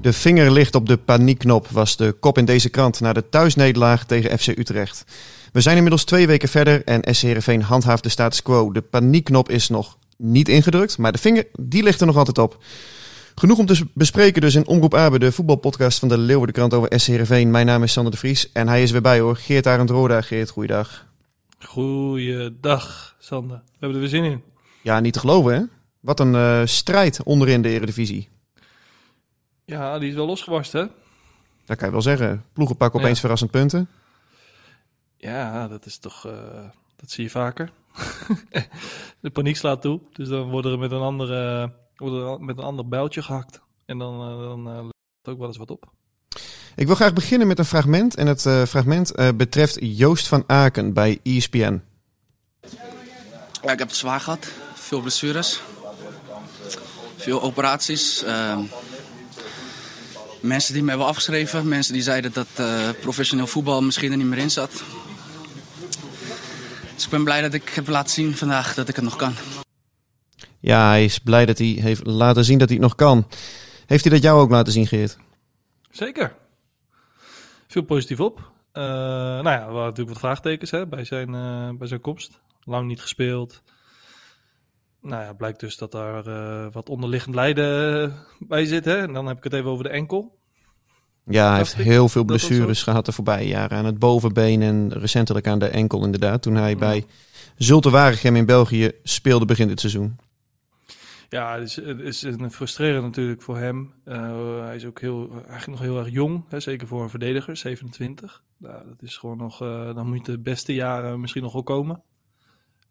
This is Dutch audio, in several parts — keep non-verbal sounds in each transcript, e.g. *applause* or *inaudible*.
De vinger ligt op de paniekknop was de kop in deze krant na de thuisnederlaag tegen FC Utrecht. We zijn inmiddels twee weken verder en SC Heerenveen handhaaft de status quo. De paniekknop is nog niet ingedrukt, maar de vinger die ligt er nog altijd op. Genoeg om te bespreken dus in Omroep Abe, de voetbalpodcast van de Leeuwardenkrant over SC Heerenveen. Mijn naam is Sander de Vries en hij is weer bij hoor. Geert Arend Roda. Geert, goeiedag. Goeiedag Sander. We hebben er weer zin in. Ja, niet te geloven hè? Wat een uh, strijd onderin de Eredivisie. Ja, die is wel losgebarst, hè? Dat kan je wel zeggen. Ploegen pakken opeens ja. verrassend punten. Ja, dat is toch... Uh, dat zie je vaker. *laughs* de paniek slaat toe. Dus dan worden er met een, andere, worden er met een ander bijltje gehakt. En dan, uh, dan uh, legt ook wel eens wat op. Ik wil graag beginnen met een fragment. En het fragment betreft Joost van Aken bij ESPN. Ja, ik heb het zwaar gehad. Veel blessures. Veel operaties. Ehm, mensen die me hebben afgeschreven. Mensen die zeiden dat uh, professioneel voetbal misschien er niet meer in zat. Dus ik ben blij dat ik heb laten zien vandaag dat ik het nog kan. Ja, hij is blij dat hij heeft laten zien dat hij het nog kan. Heeft hij dat jou ook laten zien, Geert? Zeker. Veel positief op. Uh, nou ja, we hadden natuurlijk wat vraagtekens hè, bij, zijn, uh, bij zijn komst. Lang niet gespeeld. Nou ja, blijkt dus dat daar uh, wat onderliggend lijden bij zit. Hè? En dan heb ik het even over de enkel. Ja, hij heeft heel veel blessures gehad de voorbije jaren. Aan het bovenbeen en recentelijk aan de enkel inderdaad. Toen hij ja. bij Zulte Waregem in België speelde begin dit seizoen. Ja, het is, het is frustrerend natuurlijk voor hem. Uh, hij is ook heel, eigenlijk nog heel erg jong. Hè? Zeker voor een verdediger, 27. Nou, dat is gewoon nog, uh, dan moet de beste jaren misschien nog wel komen.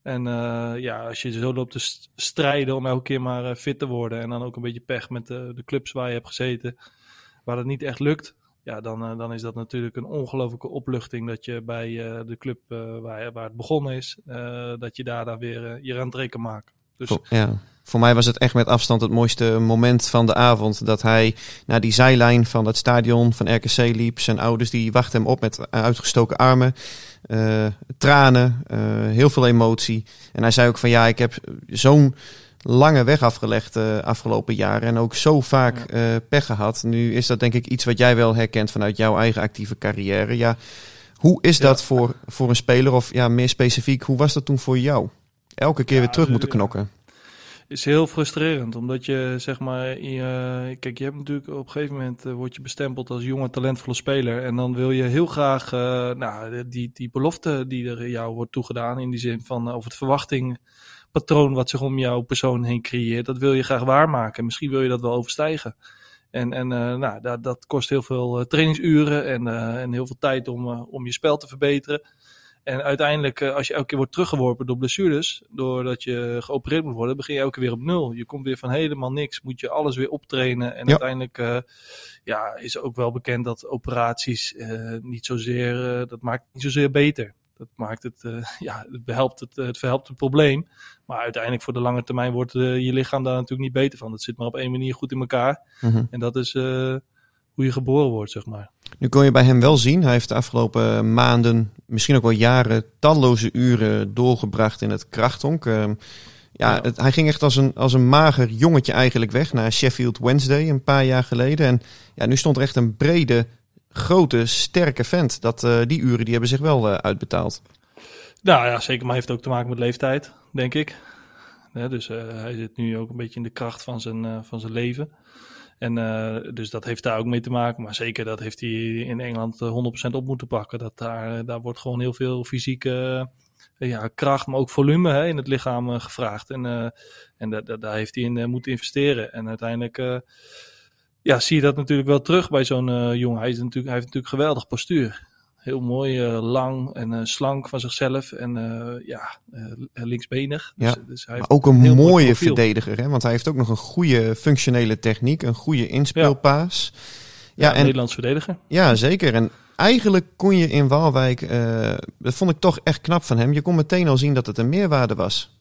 En uh, ja, als je zo loopt te strijden om elke keer maar uh, fit te worden. En dan ook een beetje pech met de, de clubs waar je hebt gezeten. Waar het niet echt lukt. Ja, dan, dan is dat natuurlijk een ongelofelijke opluchting. Dat je bij de club waar, waar het begonnen is. dat je daar, daar weer je kan maken. Dus, ja. Voor mij was het echt met afstand het mooiste moment van de avond. Dat hij naar die zijlijn van het stadion van RKC liep. Zijn ouders die wachten hem op met uitgestoken armen. Uh, tranen, uh, heel veel emotie. En hij zei ook van ja, ik heb zo'n lange weg afgelegd de uh, afgelopen jaren. En ook zo vaak pech gehad. Nu is dat denk ik iets wat jij wel herkent vanuit jouw eigen actieve carrière. Ja, hoe is ja. dat voor, voor een speler? Of ja, meer specifiek, hoe was dat toen voor jou? Elke keer weer terug moeten knokken is heel frustrerend, omdat je zeg maar, kijk, je hebt natuurlijk op een gegeven moment uh, word je bestempeld als jonge talentvolle speler en dan wil je heel graag, uh, nou, die, die belofte die er jou wordt toegedaan in die zin van uh, over het verwachtingpatroon wat zich om jouw persoon heen creëert, dat wil je graag waarmaken. Misschien wil je dat wel overstijgen. En, en nou, dat, dat kost heel veel trainingsuren en, en heel veel tijd om, om je spel te verbeteren. En uiteindelijk, als je elke keer wordt teruggeworpen door blessures, doordat je geopereerd moet worden, begin je elke keer weer op nul. Je komt weer van helemaal niks, moet je alles weer optrainen. En ja. uiteindelijk uh, ja, is ook wel bekend dat operaties uh, niet zozeer, uh, dat maakt niet zozeer beter. Dat maakt het, *laughs* ja, het behelpt het, het verhelpt het probleem. Maar uiteindelijk voor de lange termijn wordt je lichaam daar natuurlijk niet beter van. Het zit maar op één manier goed in elkaar. Mm -hmm. En dat is hoe je geboren wordt, zeg maar. Nu kon je bij hem wel zien, hij heeft de afgelopen maanden, misschien ook wel jaren, talloze uren doorgebracht in het krachtonk. Uh, ja. Het, hij ging echt als een, als een mager jongetje eigenlijk weg naar Sheffield Wednesday een paar jaar geleden. En ja, nu stond er echt een brede, grote, sterke vent. Dat, uh, die uren die hebben zich wel uh, uitbetaald. Nou ja, zeker. Maar heeft ook te maken met leeftijd, denk ik. Ja, dus hij zit nu ook een beetje in de kracht van zijn, van zijn leven. En uh, dus dat heeft daar ook mee te maken. Maar zeker dat heeft hij in Engeland 100% op moeten pakken. Dat daar, daar wordt gewoon heel veel fysieke ja, kracht, maar ook volume hè, in het lichaam gevraagd. En, en daar heeft hij in moeten investeren. En uiteindelijk ja, zie je dat natuurlijk wel terug bij zo'n jongen. Hij, is natuurlijk, hij heeft natuurlijk geweldig postuur heel mooi, lang en slank van zichzelf. En ja, linksbenig. Dus, ja. Dus hij maar ook een mooie verdediger, hè? want hij heeft ook nog een goede functionele techniek, een goede inspeelpaas. Ja. Ja, en, Nederlands verdediger. Ja, zeker. En eigenlijk kon je in Waalwijk, dat vond ik toch echt knap van hem, je kon meteen al zien dat het een meerwaarde was.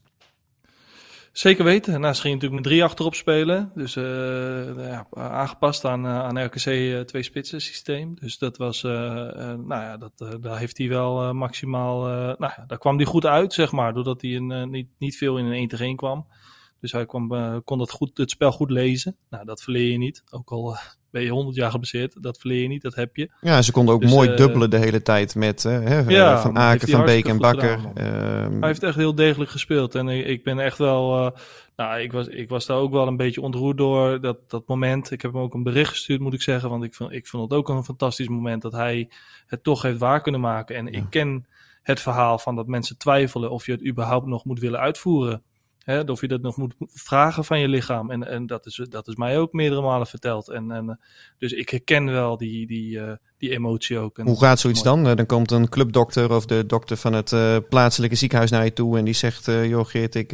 Zeker weten. Daarnaast ging je natuurlijk met drie achterop spelen. Dus uh, ja, aangepast aan, uh, aan RKC uh, twee spitsen systeem. Dus dat was, nou ja, dat, daar heeft hij wel maximaal, nou ja, daar kwam hij goed uit, zeg maar. Doordat hij in, niet, niet veel in een 1 tegen 1 kwam. Dus hij kwam, kon dat goed, het spel goed lezen. Nou, dat verleer je niet. Ook al ben je 100 jaar geblesseerd. Dat verleer je niet, dat heb je. Ja, ze konden ook dus, mooi uh, dubbelen de hele tijd met ja, Van Aken, Van Beek en Bakker. Ehm, hij heeft echt heel degelijk gespeeld. En ik ben echt wel... Nou, ik was, ik was daar ook wel een beetje ontroerd door dat, dat moment. Ik heb hem ook een bericht gestuurd, moet ik zeggen. Want ik vond, ik vond het ook een fantastisch moment dat hij het toch heeft waar kunnen maken. En ik ken het verhaal van dat mensen twijfelen of je het überhaupt nog moet willen uitvoeren. Hè, of je dat nog moet vragen van je lichaam. En, en dat, is, dat is mij ook meerdere malen verteld. En, en, eh, dus ik herken wel die, die, uh, die emotie ook. En Hoe gaat zoiets dan? Dan komt een clubdokter of de dokter van het uh, plaatselijke ziekenhuis naar je toe en die zegt: Joh, Geert, ik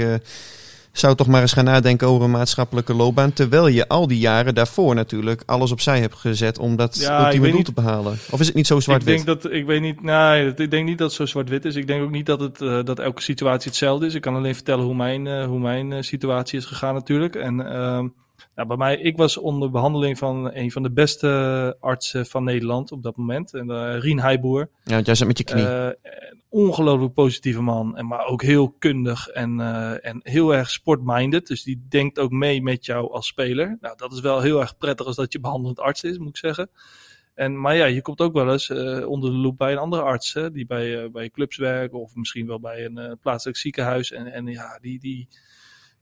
zou toch maar eens gaan nadenken over een maatschappelijke loopbaan. Terwijl je al die jaren daarvoor natuurlijk alles opzij hebt gezet om dat ja, ultieme doel te behalen. Of is het niet zo zwart-wit? Ik denk dat, ik weet niet, nee, ik denk niet dat het zo zwart-wit is. Ik denk ook niet dat, het, uh, dat elke situatie hetzelfde is. Ik kan alleen vertellen hoe mijn, uh, hoe mijn uh, situatie is gegaan natuurlijk. En uh, nou, bij mij, ik was onder behandeling van een van de beste artsen van Nederland op dat moment. En, uh, Rien Heijboer. Ja, want jij zat met je knie. Uh, ongelooflijk positieve man. En, maar ook heel kundig en, uh, en heel erg sportminded. Dus die denkt ook mee met jou als speler. Nou, dat is wel heel erg prettig als dat je behandelend arts is, moet ik zeggen. En, maar ja, je komt ook wel eens uh, onder de loep bij een andere arts. Hè, die bij, uh, bij clubs werken of misschien wel bij een uh, plaatselijk ziekenhuis. En, en ja, die, die,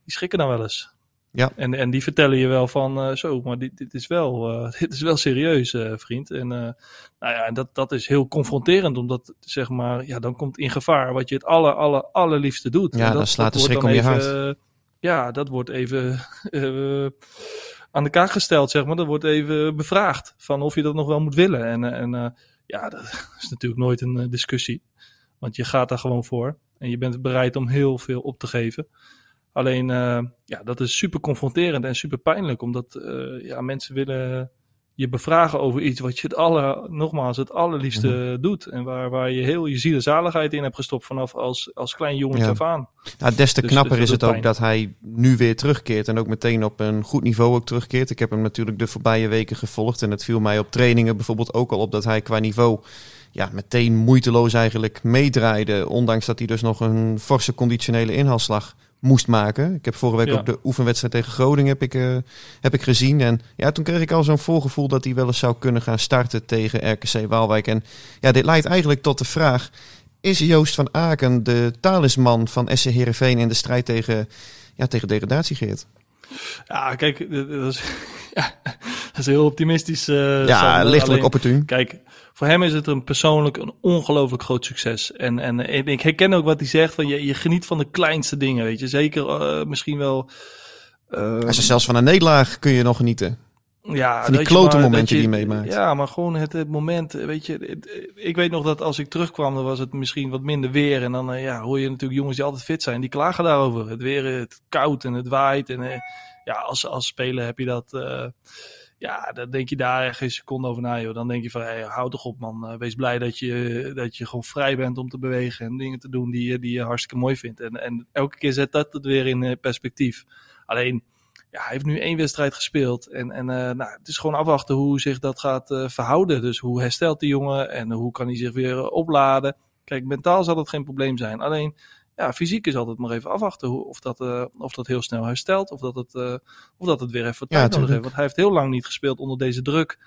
die schrikken dan wel eens. Ja. En, en die vertellen je wel van uh, zo, maar dit, dit, is wel, uh, *laughs* dit is wel serieus, uh, vriend. En nou ja, dat, dat is heel confronterend, omdat zeg maar, ja, dan komt in gevaar wat je het aller, aller, allerliefste doet. Ja, dat, dan slaat de schrik om je hart. ja, dat wordt even *laughs* aan de kaak gesteld, zeg maar. Dat wordt even bevraagd van of je dat nog wel moet willen. En, en ja, *laughs* dat is natuurlijk nooit een discussie, want je gaat daar gewoon voor. En je bent bereid om heel veel op te geven. Alleen, uh, ja, dat is super confronterend en super pijnlijk, omdat uh, ja, mensen willen je bevragen over iets wat je het aller, nogmaals, het allerliefste mm-hmm. doet. En waar, waar je heel je ziel en zaligheid in hebt gestopt vanaf als, als klein jongetje ja. af aan. Des te dus, knapper dus is het ook dat hij nu weer terugkeert en ook meteen op een goed niveau ook terugkeert. Ik heb hem natuurlijk de voorbije weken gevolgd en het viel mij op trainingen bijvoorbeeld ook al op dat hij qua niveau ja, meteen moeiteloos eigenlijk meedraaide. Ondanks dat hij dus nog een forse conditionele inhaalslag moest maken. Ik heb vorige week ook de oefenwedstrijd tegen Groningen heb ik, uh, heb ik gezien. En ja, toen kreeg ik al zo'n voorgevoel dat hij wel eens zou kunnen gaan starten tegen RKC Waalwijk. En ja, dit leidt eigenlijk tot de vraag: is Joost van Aken de talisman van SC Heerenveen in de strijd tegen, ja, tegen degradatie, Geert? Ja, kijk, dat is, *laughs* ja, dat is heel optimistisch. Uh, ja, lichtelijk opportun. Kijk, voor hem is het een persoonlijk een ongelooflijk groot succes. En, en, ik herken ook wat hij zegt, van je, je geniet van de kleinste dingen, weet je. Zeker uh, misschien wel... Uh, Als zelfs van een nederlaag kun je nog genieten. Ja, van die klote momentje die je meemaakt. Ja, maar gewoon het, het moment, weet je. Het, ik weet nog dat als ik terugkwam, dan was het misschien wat minder weer. En dan uh, ja, hoor je natuurlijk jongens die altijd fit zijn, die klagen daarover. Het weer, het koud en het waait. En uh, ja, als, als speler heb je dat... Uh, ja, dan denk je daar geen seconde over na, joh. Dan denk je van, hey, hou toch op, man. Uh, wees blij dat je, dat je gewoon vrij bent om te bewegen en dingen te doen die, die je hartstikke mooi vindt. En, en elke keer zet dat het weer in perspectief. Alleen, ja, hij heeft nu één wedstrijd gespeeld. En, en uh, nou, het is gewoon afwachten hoe zich dat gaat verhouden. Dus hoe herstelt die jongen en hoe kan hij zich weer opladen. Kijk, mentaal zal het geen probleem zijn. Alleen, ja, fysiek is altijd maar even afwachten hoe, of, dat, uh, of dat heel snel herstelt. Of dat het, uh, of dat het weer even tijd ja, nodig heeft. Want hij heeft heel lang niet gespeeld onder deze druk.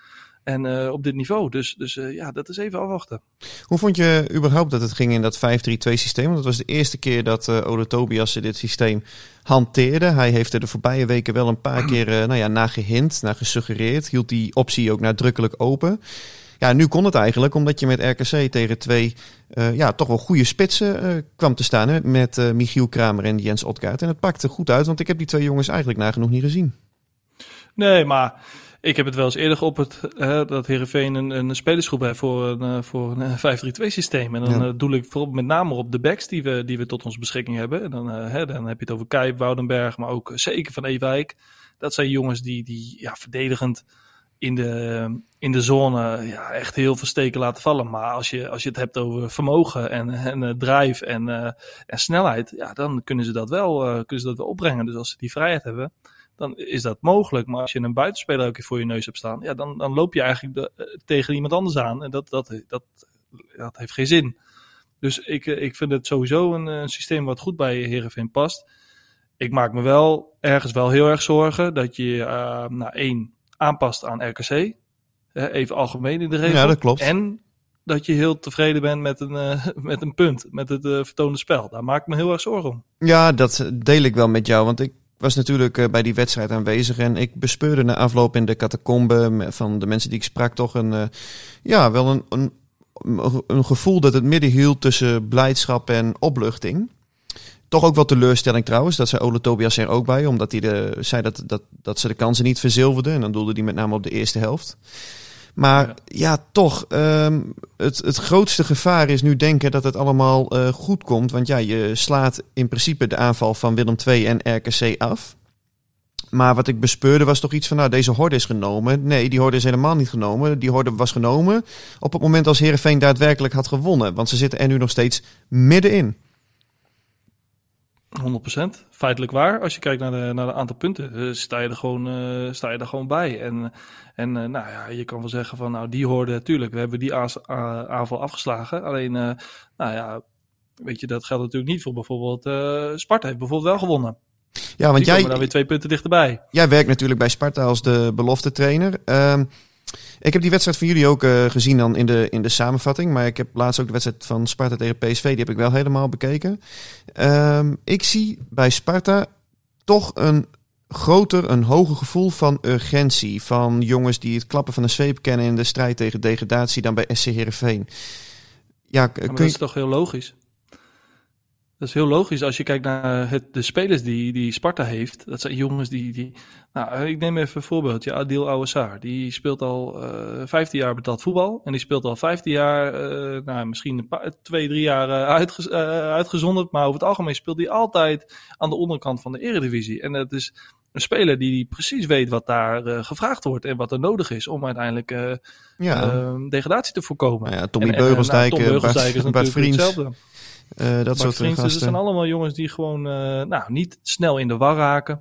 En uh, op dit niveau. Dus, dus ja, dat is even afwachten. Hoe vond je überhaupt dat het ging in dat 5-3-2 systeem? Want het was de eerste keer dat Ode Tobias dit systeem hanteerde. Hij heeft er de voorbije weken wel een paar keer nou ja, naar naar gesuggereerd. Hield die optie ook nadrukkelijk open. Ja, nu kon het eigenlijk omdat je met RKC tegen twee uh, ja, toch wel goede spitsen uh, kwam te staan. Hè, met uh, Michiel Kramer en Jens Otkaart. En het pakte goed uit, want ik heb die twee jongens eigenlijk nagenoeg niet gezien. Nee, maar ik heb het wel eens eerder op het dat Herenveen een, een spelersgroep heeft voor een, voor een 5-3-2 systeem. En dan ja. doe ik vooral met name op de backs die we, die we tot onze beschikking hebben. En dan, hè, dan heb je het over Kijp, Woudenberg, maar ook zeker van Ewijk. Dat zijn jongens die, die ja, verdedigend in de, in de zone ja, echt heel veel steken laten vallen. Maar als je, als je het hebt over vermogen en, en uh, drive en, uh, en snelheid, ja, dan kunnen ze, dat wel, uh, kunnen ze dat wel opbrengen. Dus als ze die vrijheid hebben, dan is dat mogelijk. Maar als je een buitenspeler ook voor je neus hebt staan, ja, dan, dan loop je eigenlijk tegen iemand anders aan. En dat, dat, dat, dat heeft geen zin. Dus ik, ik vind het sowieso een, een systeem wat goed bij Herenveen past. Ik maak me wel ergens wel heel erg zorgen dat je, nou één, aanpast aan RKC. Even algemeen in de regel. Ja, dat klopt. En dat je heel tevreden bent met een, uh, *laughs* met een punt, met het uh, vertoonde spel. Daar maak ik me heel erg zorgen om. Ja, dat deel ik wel met jou. Want ik was natuurlijk uh, bij die wedstrijd aanwezig. En ik bespeurde na afloop in de catacombe van de mensen die ik sprak toch een, ja, wel een, een, een gevoel dat het midden hield tussen blijdschap en opluchting. Toch ook wat teleurstelling trouwens. Dat zei Ole Tobias er ook bij. Omdat hij de, zei dat, dat, dat ze de kansen niet verzilverden. En dan doelde hij met name op de eerste helft. Maar ja, ja toch, um, het, het grootste gevaar is nu denken dat het allemaal uh, goed komt. Want ja, je slaat in principe de aanval van Willem II en RKC af. Maar wat ik bespeurde was toch iets van, nou, deze horde is genomen. Nee, die horde is helemaal niet genomen. Die horde was genomen op het moment als Herenveen daadwerkelijk had gewonnen. Want ze zitten er nu nog steeds middenin. 100% feitelijk waar. Als je kijkt naar de, naar de aantal punten, uh, sta, je er gewoon, uh, sta je er gewoon bij. En, en uh, nou ja, je kan wel zeggen van, nou, die hoorde natuurlijk, we hebben die aanval afgeslagen. Alleen, nou ja, weet je, dat geldt natuurlijk niet voor bijvoorbeeld Sparta heeft bijvoorbeeld wel gewonnen. Ja, want die jij. daar weer twee punten dichterbij. Jij werkt natuurlijk bij Sparta als de belofte trainer. Uh, ik heb die wedstrijd van jullie ook uh, gezien dan in de, in de samenvatting. Maar ik heb laatst ook de wedstrijd van Sparta tegen PSV. Die heb ik wel helemaal bekeken. Um, ik zie bij Sparta toch een groter, een hoger gevoel van urgentie. Van jongens die het klappen van de zweep kennen in de strijd tegen degradatie dan bij SC Heerenveen. Ja, kun dat is toch heel logisch? Dat is heel logisch als je kijkt naar het, de spelers die, die Sparta heeft. Dat zijn jongens die, die. Nou, ik neem even een voorbeeld. Adil Ouassar. Die speelt al uh, 15 jaar betaald voetbal. En die speelt al 15 jaar, uh, nou, misschien een paar, twee, drie jaar uh, uitge, uitgezonderd. Maar over het algemeen speelt hij altijd aan de onderkant van de Eredivisie. En dat is een speler die precies weet wat daar gevraagd wordt. En wat er nodig is om uiteindelijk ja. degradatie te voorkomen. Nou ja, Tommy en, Beugelsdijk, en, nou, Tom Beugelsdijk is natuurlijk hetzelfde. Uh, dat soort vrienden, gasten. Het zijn allemaal jongens die gewoon uh, nou, niet snel in de war raken.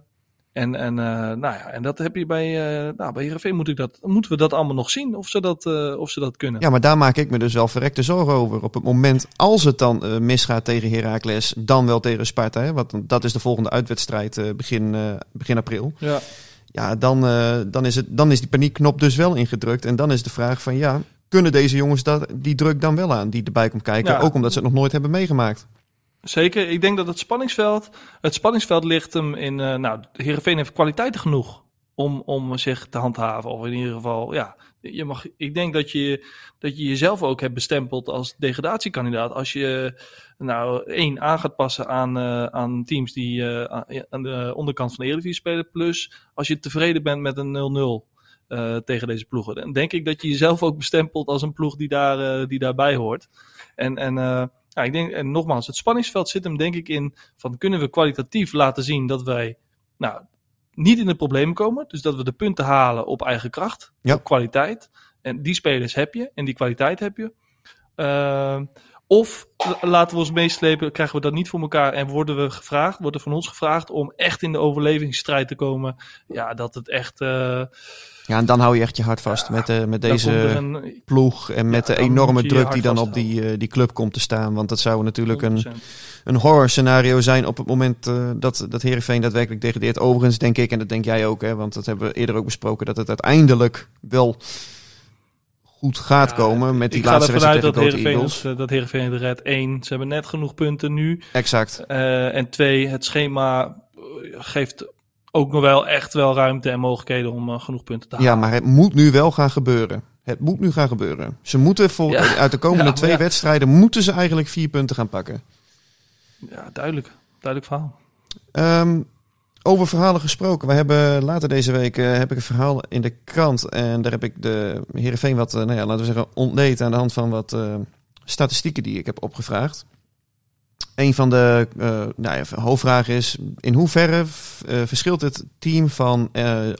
En, en, uh, nou ja, en dat heb je bij, nou, bij Heerenveen moet ik dat, moeten we dat allemaal nog zien of ze dat, of ze dat kunnen. Ja, maar daar maak ik me dus wel verrekte zorgen over. Op het moment als het dan misgaat tegen Heracles, dan wel tegen Sparta. Hè? Want dat is de volgende uitwedstrijd begin, begin april. Ja. Ja, dan, dan, is het, dan is die paniekknop dus wel ingedrukt. En dan is de vraag van ja, kunnen deze jongens dat, die druk dan wel aan die erbij komt kijken. Ja. Ook omdat ze het nog nooit hebben meegemaakt. Zeker. Ik denk dat het spanningsveld, het spanningsveld ligt hem in, uh, nou, Heerenveen heeft kwaliteiten genoeg om, om zich te handhaven. Of in ieder geval, ja, je mag, ik denk dat je, dat je jezelf ook hebt bestempeld als degradatiekandidaat. Als je, nou, één, aan gaat passen aan, uh, aan teams die uh, aan de onderkant van de Eredivisie spelen. Plus, als je tevreden bent met een 0-0. Uh, tegen deze ploegen. Dan denk ik dat je jezelf ook bestempelt als een ploeg die, daar, uh, die daarbij hoort. En, en uh, ja, ik denk, en nogmaals, het spanningsveld zit hem denk ik in van kunnen we kwalitatief laten zien dat wij nou, niet in de problemen komen. Dus dat we de punten halen op eigen kracht, ja. op kwaliteit. En die spelers heb je en die kwaliteit heb je. Of laten we ons meeslepen, krijgen we dat niet voor elkaar en worden we gevraagd, wordt er van ons gevraagd om echt in de overlevingsstrijd te komen. Ja, dat het echt. Ja, en dan hou je echt je hart vast ja, met, de, met deze een, ploeg en met ja, de enorme druk die dan op die, uh, die club komt te staan. Want dat zou natuurlijk 100%. een, een horror scenario zijn op het moment uh, dat, dat Heerenveen daadwerkelijk degradeert. Overigens denk ik, en dat denk jij ook, hè, want dat hebben we eerder ook besproken, dat het uiteindelijk wel goed gaat ja, komen met die ik laatste wedstrijd tegen dat Grote Eagles. Uh, dat Heerenveen de red 1, ze hebben net genoeg punten nu. Exact. Uh, en twee, het schema geeft ook nog wel echt wel ruimte en mogelijkheden om uh, genoeg punten te halen. Ja, maar het moet nu wel gaan gebeuren. Het moet nu gaan gebeuren. Ze moeten voor, Ja. uit de komende Ja, twee wedstrijden moeten ze eigenlijk vier punten gaan pakken. Ja, duidelijk. Duidelijk verhaal. Ehm, over verhalen gesproken. We hebben later deze week eh, heb ik een verhaal in de krant. En daar heb ik de Heerenveen wat, eh, nou ja, laten we zeggen, ontleed aan de hand van wat eh, statistieken die ik heb opgevraagd. Een van de nou ja, hoofdvragen is: in hoeverre verschilt het team van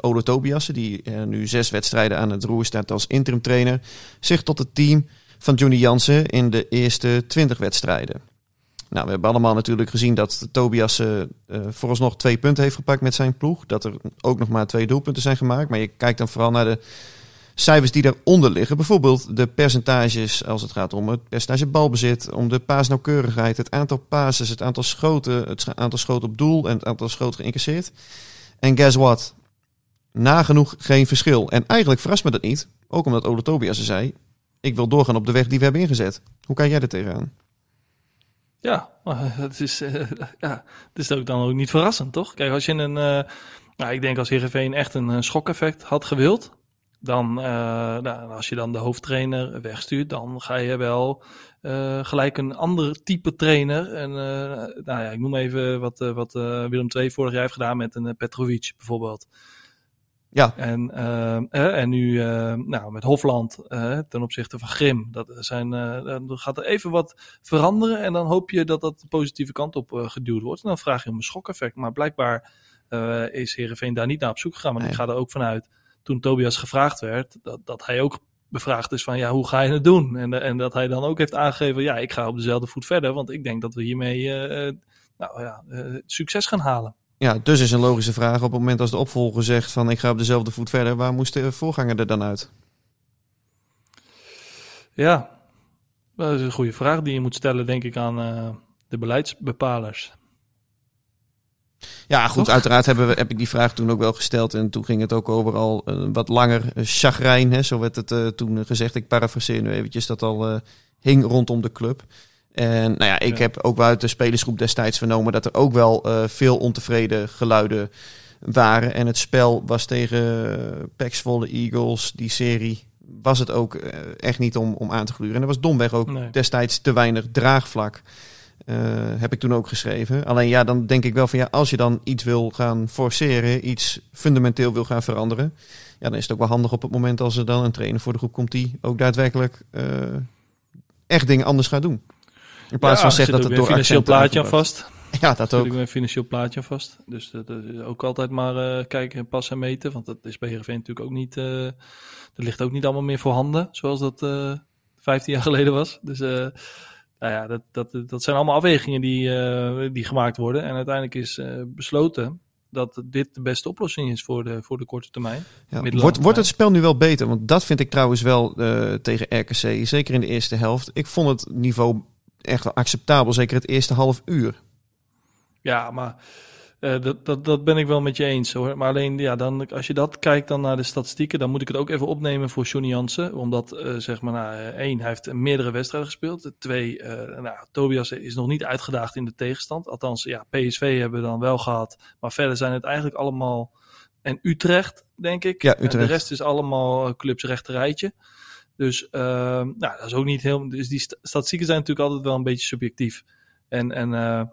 Olo Tobiasse, die nu zes wedstrijden aan het roer staat als interim trainer, zich tot het team van Johnny Jansen in de eerste 20 wedstrijden? Nou, we hebben allemaal natuurlijk gezien dat Tobias eh, vooralsnog twee punten heeft gepakt met zijn ploeg. Dat er ook nog maar twee doelpunten zijn gemaakt. Maar je kijkt dan vooral naar de cijfers die daaronder liggen. Bijvoorbeeld de percentages als het gaat om het percentage balbezit, om de paasnauwkeurigheid, het aantal passes, het aantal schoten, het aantal schoten op doel en het aantal schoten geïncasseerd. En guess what? Nagenoeg geen verschil. En eigenlijk verrast me dat niet. Ook omdat Ole Tobias zei, ik wil doorgaan op de weg die we hebben ingezet. Hoe kijk jij er tegenaan? Ja, het is, eh, *laughs* ja, het is ook dan ook niet verrassend, toch? Kijk, als je een, eh, nou, ik denk als Heerenveen echt een eh, schokeffect had gewild, dan, nou, als je dan de hoofdtrainer wegstuurt, dan ga je wel gelijk een ander type trainer. En, nou ja, ik noem even wat, wat Willem II vorig jaar heeft gedaan met een Petrovic bijvoorbeeld. Ja, En, eh, eh, en nu eh, nou, met Hofland ten opzichte van Grim. Dat zijn, dan gaat er even wat veranderen. En dan hoop je dat dat de positieve kant op geduwd wordt. En dan vraag je om een schokeffect. Maar blijkbaar is Heerenveen daar niet naar op zoek gegaan. Want Nee. ik ga er ook vanuit, toen Tobias gevraagd werd, dat, dat hij ook bevraagd is van ja, hoe ga je het doen? En, en dat hij dan ook heeft aangegeven, ja, ik ga op dezelfde voet verder. Want ik denk dat we hiermee nou, ja, succes gaan halen. Ja, dus is een logische vraag. Op het moment als de opvolger zegt van ik ga op dezelfde voet verder, waar moest de voorganger er dan uit? Ja, dat is een goede vraag die je moet stellen, denk ik, aan eh, de beleidsbepalers. Ja, goed, Toch? uiteraard hebben we, heb ik die vraag toen ook wel gesteld. En toen ging het ook over al eh, wat langer eh, chagrijn. Hè, zo werd het toen gezegd. Ik parafraseer nu eventjes dat al hing rondom de club. En nou ja, ik Ja. heb ook uit de spelersgroep destijds vernomen dat er ook wel eh, veel ontevreden geluiden waren. En het spel was tegen uh, Pax Volle Eagles, die serie, was het ook eh, echt niet om, om aan te gluren. En er was domweg ook Nee. destijds te weinig draagvlak. Eh, heb ik toen ook geschreven. Alleen ja, dan denk ik wel van ja, als je dan iets wil gaan forceren, iets fundamenteel wil gaan veranderen, ja, dan is het ook wel handig op het moment als er dan een trainer voor de groep komt die ook daadwerkelijk eh, echt dingen anders gaat doen. In plaats Ja, van zeggen er dat het door financieel plaatje aan vast. Ja, dat ook. weer een financieel plaatje aan vast. Dus dat, is ook altijd maar eh, kijken en passen en meten. Want dat is bij Heerenveen natuurlijk ook niet... eh dat ligt ook niet allemaal meer voorhanden, zoals dat eh 15 jaar geleden was. Dus nou ja, dat, dat, dat zijn allemaal afwegingen die, die gemaakt worden. En uiteindelijk is besloten dat dit de beste oplossing is voor de, voor de korte termijn. Ja. Wordt, wordt het spel nu wel beter? Want dat vind ik trouwens wel tegen RKC, zeker in de eerste helft. Ik vond het niveau echt acceptabel, zeker het eerste half uur. Ja, maar eh, dat, dat, dat ben ik wel met je eens hoor. Maar alleen, ja, dan, als je dat kijkt dan naar de statistieken, dan moet ik het ook even opnemen voor Johnny Jansen. Omdat, eh, zeg maar, nou, eh, één, hij heeft meerdere wedstrijden gespeeld. Twee, nou, Tobias is nog niet uitgedaagd in de tegenstand. Althans, ja, PSV hebben we dan wel gehad. Maar verder zijn het eigenlijk allemaal... En Utrecht, denk ik. Ja, En Utrecht. de rest is allemaal clubs rechterrijtje. Dus, eh, nou, dat is ook niet heel... Dus die sta- statistieken zijn natuurlijk altijd wel een beetje subjectief. En, en eh,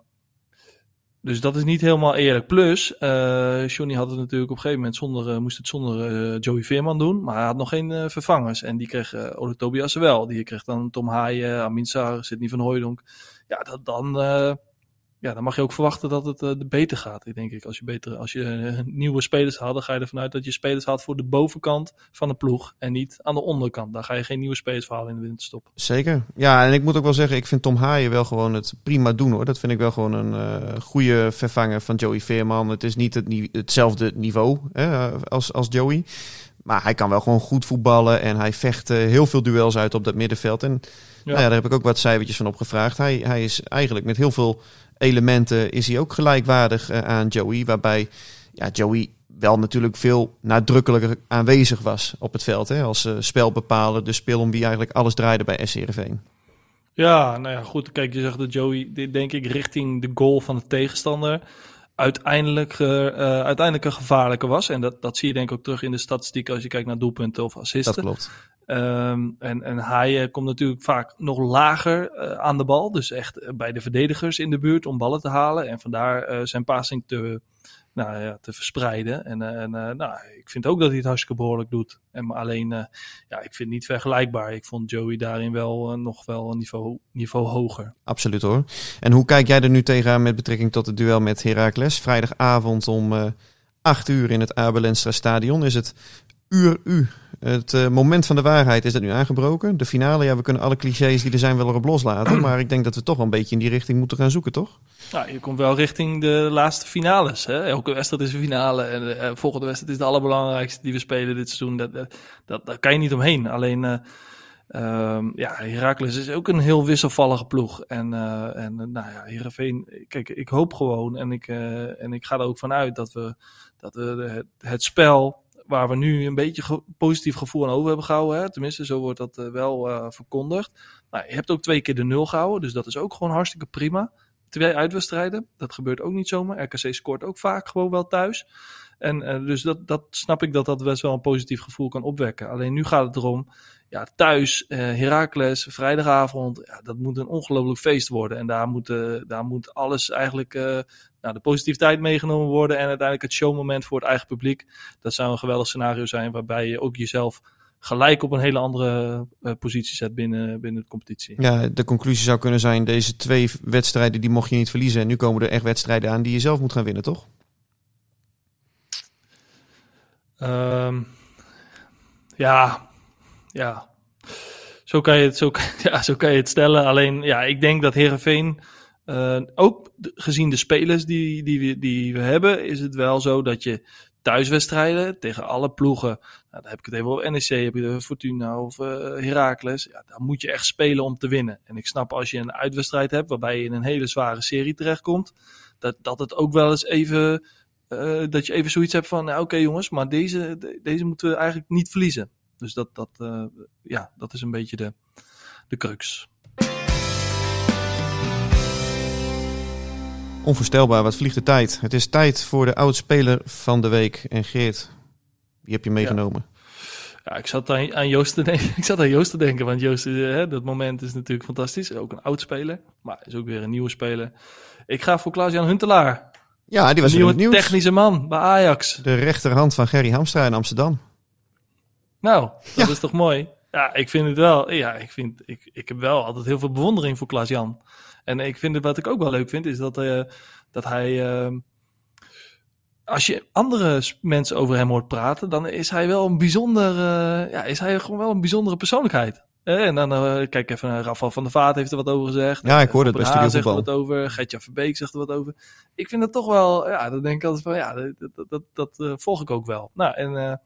dus dat is niet helemaal eerlijk. Plus, eh Johnny had het natuurlijk op een gegeven moment zonder, eh, moest het zonder Joey Veerman doen. Maar hij had nog geen vervangers. En die kreeg eh Ole Tobias wel. Die kreeg dan Tom Haaien, Amin Sarr, Sidney van Hooijdonk. Ja, dat, dan, ja, dan mag je ook verwachten dat het eh, beter gaat. Denk ik, als je, beter, als je eh, nieuwe spelers had, dan ga je ervan uit dat je spelers had voor de bovenkant van de ploeg. En niet aan de onderkant. Daar ga je geen nieuwe spelers voor halen in de winterstop. Zeker. Ja, en ik moet ook wel zeggen, ik vind Tom Haaien wel gewoon het prima doen hoor. Dat vind ik wel gewoon een eh, goede vervanger van Joey Veerman. Het is niet het ni- hetzelfde niveau hè, als, als Joey. Maar hij kan wel gewoon goed voetballen en hij vecht heel veel duels uit op dat middenveld. En Nou ja, daar heb ik ook wat cijfertjes van opgevraagd. Hij, hij is eigenlijk met heel veel elementen is hij ook gelijkwaardig eh, aan Joey. Waarbij ja, Joey wel natuurlijk veel nadrukkelijker aanwezig was op het veld. Hè, als uh, spelbepaler, de speel om wie eigenlijk alles draaide bij SC Heerenveen. Ja, nou ja, goed. Kijk, je zegt dat Joey, dit denk ik, richting de goal van de tegenstander uiteindelijk, uh, uh, uiteindelijk een gevaarlijke was. En dat, dat zie je denk ik ook terug in de statistiek als je kijkt naar doelpunten of assisten. Dat klopt. Ehm, en, en hij komt natuurlijk vaak nog lager aan de bal. Dus echt bij de verdedigers in de buurt om ballen te halen. En vandaar zijn passing te, nou, ja, te verspreiden. En, en nou, ik vind ook dat hij het hartstikke behoorlijk doet. En, alleen, ja, ik vind het niet vergelijkbaar. Ik vond Joey daarin wel nog wel een niveau, niveau hoger. Absoluut hoor. En hoe kijk jij er nu tegenaan met betrekking tot het duel met Heracles? Vrijdagavond om acht uur in het Abelenstra stadion. Is het uur u. Het uh, moment van de waarheid is dat nu aangebroken. De finale, ja, we kunnen alle clichés die er zijn wel erop loslaten. maar ik denk dat we toch wel een beetje in die richting moeten gaan zoeken, toch? Nou, je komt wel richting de laatste finales. Hè? Elke wedstrijd is een finale. En de uh, volgende wedstrijd is de allerbelangrijkste die we spelen dit seizoen. Dat, dat, dat daar kan je niet omheen. Alleen, uh, ja, Heracles is ook een heel wisselvallige ploeg. En, en nou ja, Heerenveen, kijk, ik hoop gewoon en ik, en ik ga er ook vanuit dat we, dat we het, het spel waar we nu een beetje positief gevoel aan over hebben gehouden. Hè? Tenminste, zo wordt dat uh, wel uh, verkondigd. Nou, je hebt ook twee keer de nul gehouden, dus dat is ook gewoon hartstikke prima. Twee uitwedstrijden, dat gebeurt ook niet zomaar. RKC scoort ook vaak gewoon wel thuis. En uh, dus dat, dat snap ik dat dat best wel een positief gevoel kan opwekken. Alleen nu gaat het erom, ja, thuis, uh, Heracles, vrijdagavond, ja, dat moet een ongelooflijk feest worden. En daar moet, uh, daar moet alles eigenlijk, uh, nou, de positiviteit meegenomen worden en uiteindelijk het showmoment voor het eigen publiek. Dat zou een geweldig scenario zijn waarbij je ook jezelf gelijk op een hele andere uh, positie zet binnen, binnen de competitie. Ja, de conclusie zou kunnen zijn, deze twee wedstrijden die mocht je niet verliezen. En nu komen er echt wedstrijden aan die je zelf moet gaan winnen, toch? Um, ja, ja. Zo kan je het, zo, *laughs* ja, zo kan je het stellen. Alleen, ja, ik denk dat Herenveen, uh, ook gezien de spelers die, die, we, die we hebben, is het wel zo dat je thuiswedstrijden tegen alle ploegen, nou, dan heb ik het even over NEC, heb je Fortuna of uh, Heracles, ja, dan moet je echt spelen om te winnen. En ik snap als je een uitwedstrijd hebt waarbij je in een hele zware serie terechtkomt, dat, dat het ook wel eens even, uh, dat je even zoiets hebt van, nou, oké jongens, maar deze, de, deze moeten we eigenlijk niet verliezen. Dus dat, dat, uh, ja, dat is een beetje de, de crux. Onvoorstelbaar, wat vliegt de tijd. Het is tijd voor de oudspeler van de week. En Geert, wie heb je meegenomen? Ja. ja ik zat aan, aan Joost te *laughs* denken. Ik zat aan Joost te denken, want Joost, hè, dat moment is natuurlijk fantastisch. Ook een oud speler, maar is ook weer een nieuwe speler. Ik ga voor Klaas-Jan Huntelaar. Ja, die was een nieuwe technische man bij Ajax. De rechterhand van Gerry Hamstra in Amsterdam. Nou, dat ja. is toch mooi? Ja, ik vind het wel. Ja, ik, vind, ik, ik heb wel altijd heel veel bewondering voor Klaas-Jan. En ik vind het, wat ik ook wel leuk vind, is dat, uh, dat hij. Uh, als je andere mensen over hem hoort praten, dan is hij wel een bijzonder. Uh, ja, is hij gewoon wel een bijzondere persoonlijkheid. En dan uh, kijk even naar Rafael van der Vaart heeft er wat over gezegd. Ja, ik hoorde het bij Studio zegt er wat over. Gertja Verbeek zegt er wat over. Ik vind het toch wel, ja, dan denk ik altijd van, ja, dat, dat, dat, dat uh, volg ik ook wel. Nou, en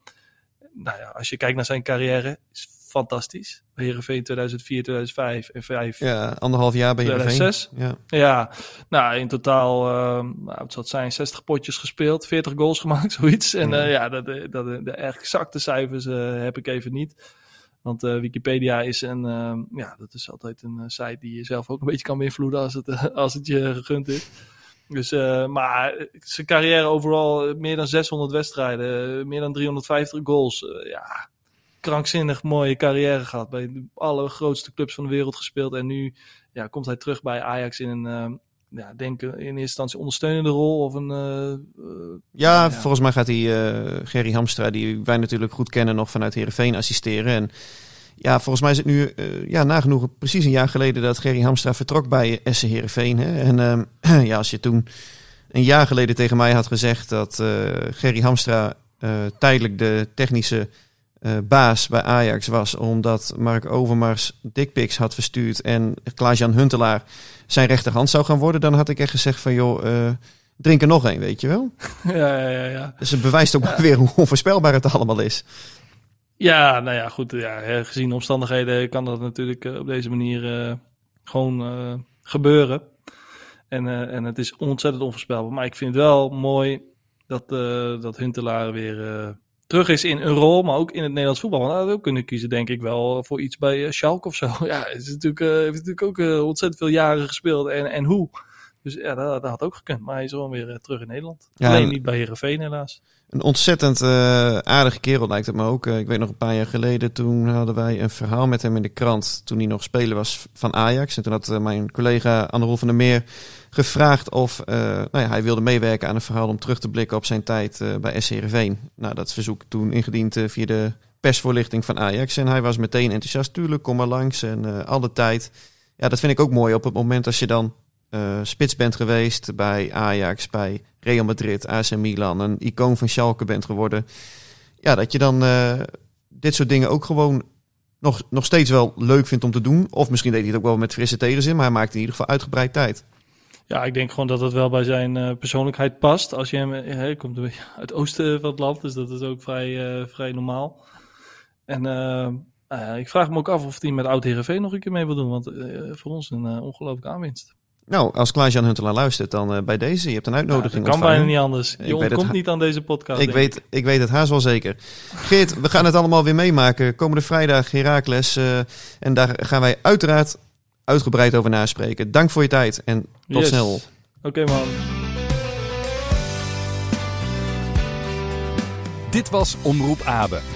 nou ja, als je kijkt naar zijn carrière, is fantastisch. Bij Heerenveen 2004, 2005 en 5. Ja, anderhalf jaar bij Heerenveen. 2006. Ja. ja, nou in totaal, uh, nou, het zal zijn, 60 potjes gespeeld, 40 goals gemaakt, *laughs* zoiets. En uh, ja, dat, dat, de, de exacte cijfers uh, heb ik even niet. Want Wikipedia is een, uh, ja, dat is altijd een site die je zelf ook een beetje kan beïnvloeden als het, als het je gegund is. Dus, uh, maar zijn carrière overal meer dan 600 wedstrijden, meer dan 350 goals. Uh, ja, krankzinnig mooie carrière gehad. Bij de allergrootste clubs van de wereld gespeeld. En nu ja, komt hij terug bij Ajax in een, uh, ja, denk in eerste instantie ondersteunende rol. Of een, ja, ja, volgens mij gaat hij Gerry Hamstra, die wij natuurlijk goed kennen, nog vanuit Heerenveen assisteren. En ja, volgens mij is het nu uh, ja, nagenoeg precies een jaar geleden dat Gerry Hamstra vertrok bij SC Heerenveen. Hè? En uh, *clears throat* ja, als je toen een jaar geleden tegen mij had gezegd dat uh, Gerry Hamstra tijdelijk de technische baas bij Ajax was, omdat Mark Overmars dickpics had verstuurd en Klaas-Jan Huntelaar zijn rechterhand zou gaan worden, dan had ik echt gezegd van joh, drink er nog een, weet je wel. *laughs* Ja, ja, ja. ja. Dus het bewijst ook ja. *laughs* weer hoe onvoorspelbaar het allemaal is. Ja, nou ja, goed. Ja, gezien de omstandigheden kan dat natuurlijk uh, op deze manier uh, gewoon uh, gebeuren. En, en het is ontzettend onvoorspelbaar. Maar ik vind het wel mooi dat, dat Huntelaar weer terug is in een rol, maar ook in het Nederlands voetbal. Want nou, we kunnen kiezen, denk ik wel, voor iets bij Schalke of zo. *laughs* Ja, is natuurlijk, heeft natuurlijk ook ontzettend veel jaren gespeeld. En, en hoe? Dus ja, dat, dat had ook gekund. Maar hij is gewoon weer terug in Nederland. Ja, Alleen niet bij Heerenveen helaas. Een ontzettend uh, aardige kerel lijkt het me ook. Uh, ik weet nog een paar jaar geleden, toen hadden wij een verhaal met hem in de krant. Toen hij nog speler was van Ajax. En toen had uh, mijn collega Anne-Rolf van der Meer gevraagd of nou ja, hij wilde meewerken aan een verhaal om terug te blikken op zijn tijd bij SC Heerenveen. Nou, dat verzoek toen ingediend via de persvoorlichting van Ajax. En hij was meteen enthousiast. Tuurlijk, kom maar langs en alle tijd. Ja, dat vind ik ook mooi op het moment als je dan uh, spits bent geweest bij Ajax, bij Real Madrid, AC Milan, een icoon van Schalke bent geworden. Ja, dat je dan uh, dit soort dingen ook gewoon nog, nog steeds wel leuk vindt om te doen. Of misschien deed hij het ook wel met frisse tegenzin, maar hij maakt in ieder geval uitgebreid tijd. Ja, ik denk gewoon dat het wel bij zijn uh, persoonlijkheid past. Als je hem, hij komt uit het oosten van het land, dus dat is ook vrij, vrij normaal. En ik vraag me ook af of hij met oud Heerenveen nog een keer mee wil doen, want voor ons een ongelooflijke aanwinst. Nou, als Klaas-Jan Huntelaar luistert, dan uh, bij deze. Je hebt een uitnodiging ja, dat kan bijna niet anders. Je komt niet aan deze podcast. Ik weet, ik weet het haast wel zeker. Geert, we gaan het allemaal weer meemaken. Komende vrijdag Herakles. Uh, en daar gaan wij uiteraard uitgebreid over naspreken. Dank voor je tijd en tot yes. snel. Oké okay, man. Dit was Omroep Abe.